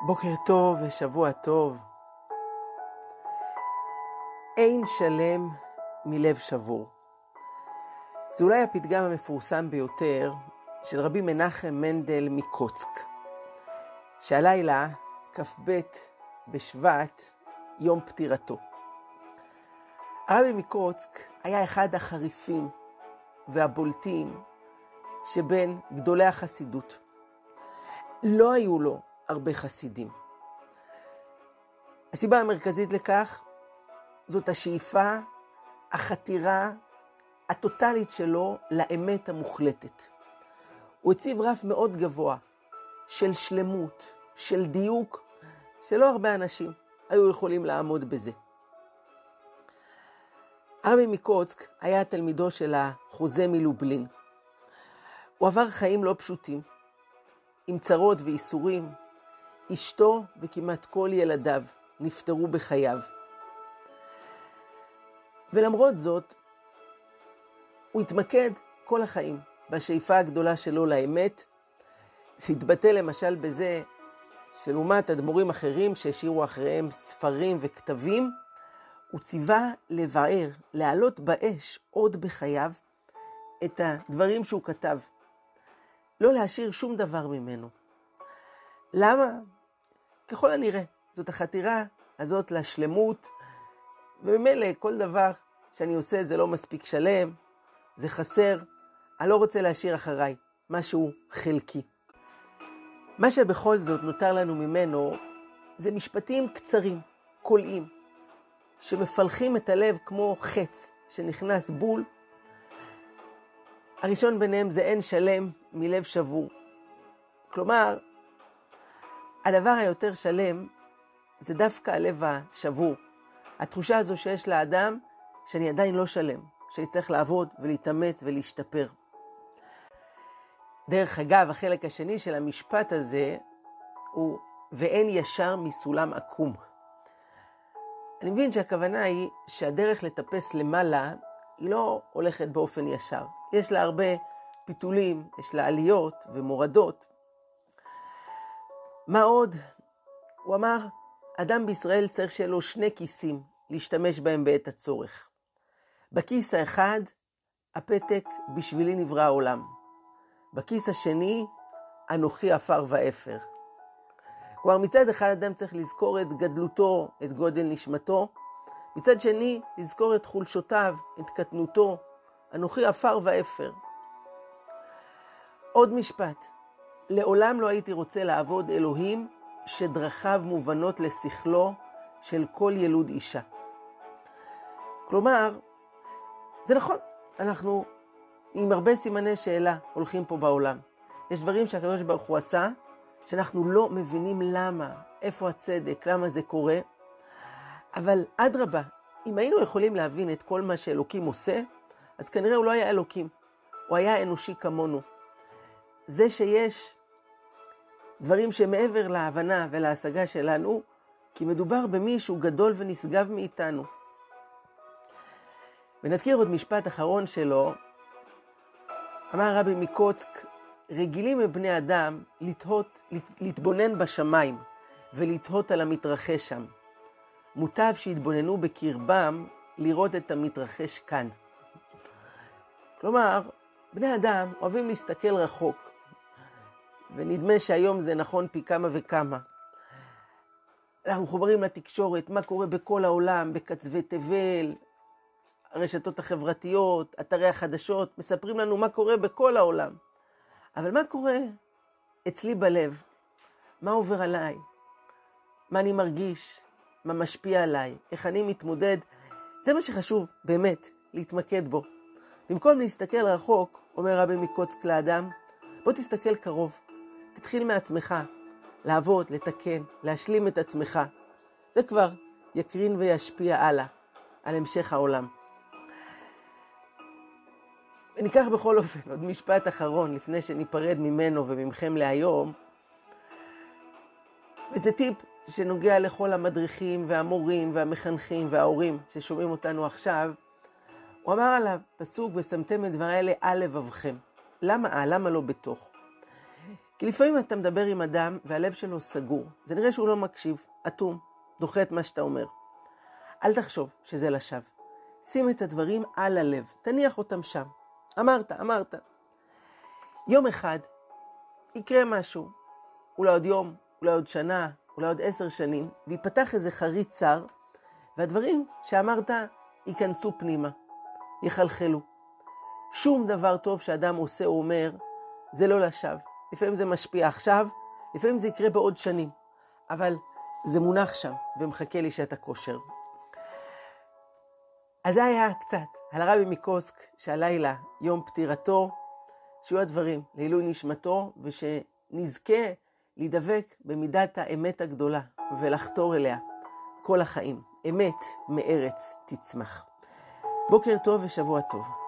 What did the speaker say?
בוקר טוב ושבוע טוב. אין שלם מלב שבור. זה אולי הפתגם המפורסם ביותר של רבי מנחם מנדל מקוצק, שהלילה, כ"ב בשבט, יום פטירתו. הרבי מקוצק היה אחד החריפים והבולטים שבין גדולי החסידות. לא היו לו הרבה חסידים. הסיבה המרכזית לכך זאת השאיפה, החתירה הטוטלית שלו לאמת המוחלטת. הוא הציב רף מאוד גבוה של שלמות, של דיוק, שלא הרבה אנשים היו יכולים לעמוד בזה. הרבי מקוצק היה תלמידו של החוזה מלובלין. הוא עבר חיים לא פשוטים, עם צרות וייסורים. אשתו וכמעט כל ילדיו נפטרו בחייו. ולמרות זאת, הוא התמקד כל החיים בשאיפה הגדולה שלו לאמת. זה התבטא למשל בזה שלעומת אדמו"רים אחרים שהשאירו אחריהם ספרים וכתבים, הוא ציווה לבאר, להעלות באש עוד בחייו את הדברים שהוא כתב. לא להשאיר שום דבר ממנו. למה? ככל הנראה, זאת החתירה הזאת לשלמות, וממילא כל דבר שאני עושה זה לא מספיק שלם, זה חסר, אני לא רוצה להשאיר אחריי משהו חלקי. מה שבכל זאת נותר לנו ממנו זה משפטים קצרים, קולעים, שמפלחים את הלב כמו חץ שנכנס בול. הראשון ביניהם זה אין שלם מלב שבור. כלומר, הדבר היותר שלם זה דווקא הלב השבור. התחושה הזו שיש לאדם שאני עדיין לא שלם, שאני צריך לעבוד ולהתאמץ ולהשתפר. דרך אגב, החלק השני של המשפט הזה הוא ואין ישר מסולם עקום. אני מבין שהכוונה היא שהדרך לטפס למעלה היא לא הולכת באופן ישר. יש לה הרבה פיתולים, יש לה עליות ומורדות. מה עוד? הוא אמר, אדם בישראל צריך שיהיה לו שני כיסים להשתמש בהם בעת הצורך. בכיס האחד, הפתק בשבילי נברא העולם. בכיס השני, אנוכי עפר ואפר. כלומר, מצד אחד אדם צריך לזכור את גדלותו, את גודל נשמתו, מצד שני, לזכור את חולשותיו, את קטנותו, אנוכי עפר ואפר. עוד משפט, לעולם לא הייתי רוצה לעבוד אלוהים שדרכיו מובנות לשכלו של כל ילוד אישה. כלומר, זה נכון, אנחנו עם הרבה סימני שאלה הולכים פה בעולם. יש דברים שהקדוש ברוך הוא עשה, שאנחנו לא מבינים למה, איפה הצדק, למה זה קורה. אבל אדרבה, אם היינו יכולים להבין את כל מה שאלוקים עושה, אז כנראה הוא לא היה אלוקים, הוא היה אנושי כמונו. זה שיש דברים שמעבר להבנה ולהשגה שלנו, כי מדובר במי שהוא גדול ונשגב מאיתנו. ונזכיר עוד משפט אחרון שלו, אמר רבי מקוצק, רגילים מבני אדם לתהות, להתבונן בשמיים ולתהות על המתרחש שם. מוטב שיתבוננו בקרבם לראות את המתרחש כאן. כלומר, בני אדם אוהבים להסתכל רחוק, ונדמה שהיום זה נכון פי כמה וכמה. אנחנו מחוברים לתקשורת, מה קורה בכל העולם, בקצווי תבל, הרשתות החברתיות, אתרי החדשות, מספרים לנו מה קורה בכל העולם. אבל מה קורה אצלי בלב? מה עובר עליי? מה אני מרגיש? מה משפיע עליי? איך אני מתמודד? זה מה שחשוב, באמת, להתמקד בו. במקום להסתכל רחוק, אומר רבי מקוצק לאדם, בוא תסתכל קרוב. תתחיל מעצמך, לעבוד, לתקן, להשלים את עצמך. זה כבר יקרין וישפיע הלאה, על המשך העולם. וניקח בכל אופן עוד משפט אחרון לפני שניפרד ממנו וממכם להיום. וזה טיפ שנוגע לכל המדריכים והמורים והמחנכים וההורים ששומעים אותנו עכשיו. הוא אמר על הפסוק, ושמתם את דברי אלה על לבבכם. למה אה? למה לא בתוך? כי לפעמים אתה מדבר עם אדם והלב שלו סגור. זה נראה שהוא לא מקשיב, אטום, דוחה את מה שאתה אומר. אל תחשוב שזה לשווא. שים את הדברים על הלב, תניח אותם שם. אמרת, אמרת. יום אחד יקרה משהו, אולי עוד יום, אולי עוד שנה, אולי עוד עשר שנים, ויפתח איזה חריץ צר, והדברים שאמרת ייכנסו פנימה, יחלחלו. שום דבר טוב שאדם עושה או אומר, זה לא לשווא. לפעמים זה משפיע עכשיו, לפעמים זה יקרה בעוד שנים, אבל זה מונח שם ומחכה לי שאת הכושר. אז זה היה קצת על הרבי מקוסק, שהלילה, יום פטירתו, שיהיו הדברים לעילוי נשמתו, ושנזכה להידבק במידת האמת הגדולה ולחתור אליה כל החיים. אמת מארץ תצמח. בוקר טוב ושבוע טוב.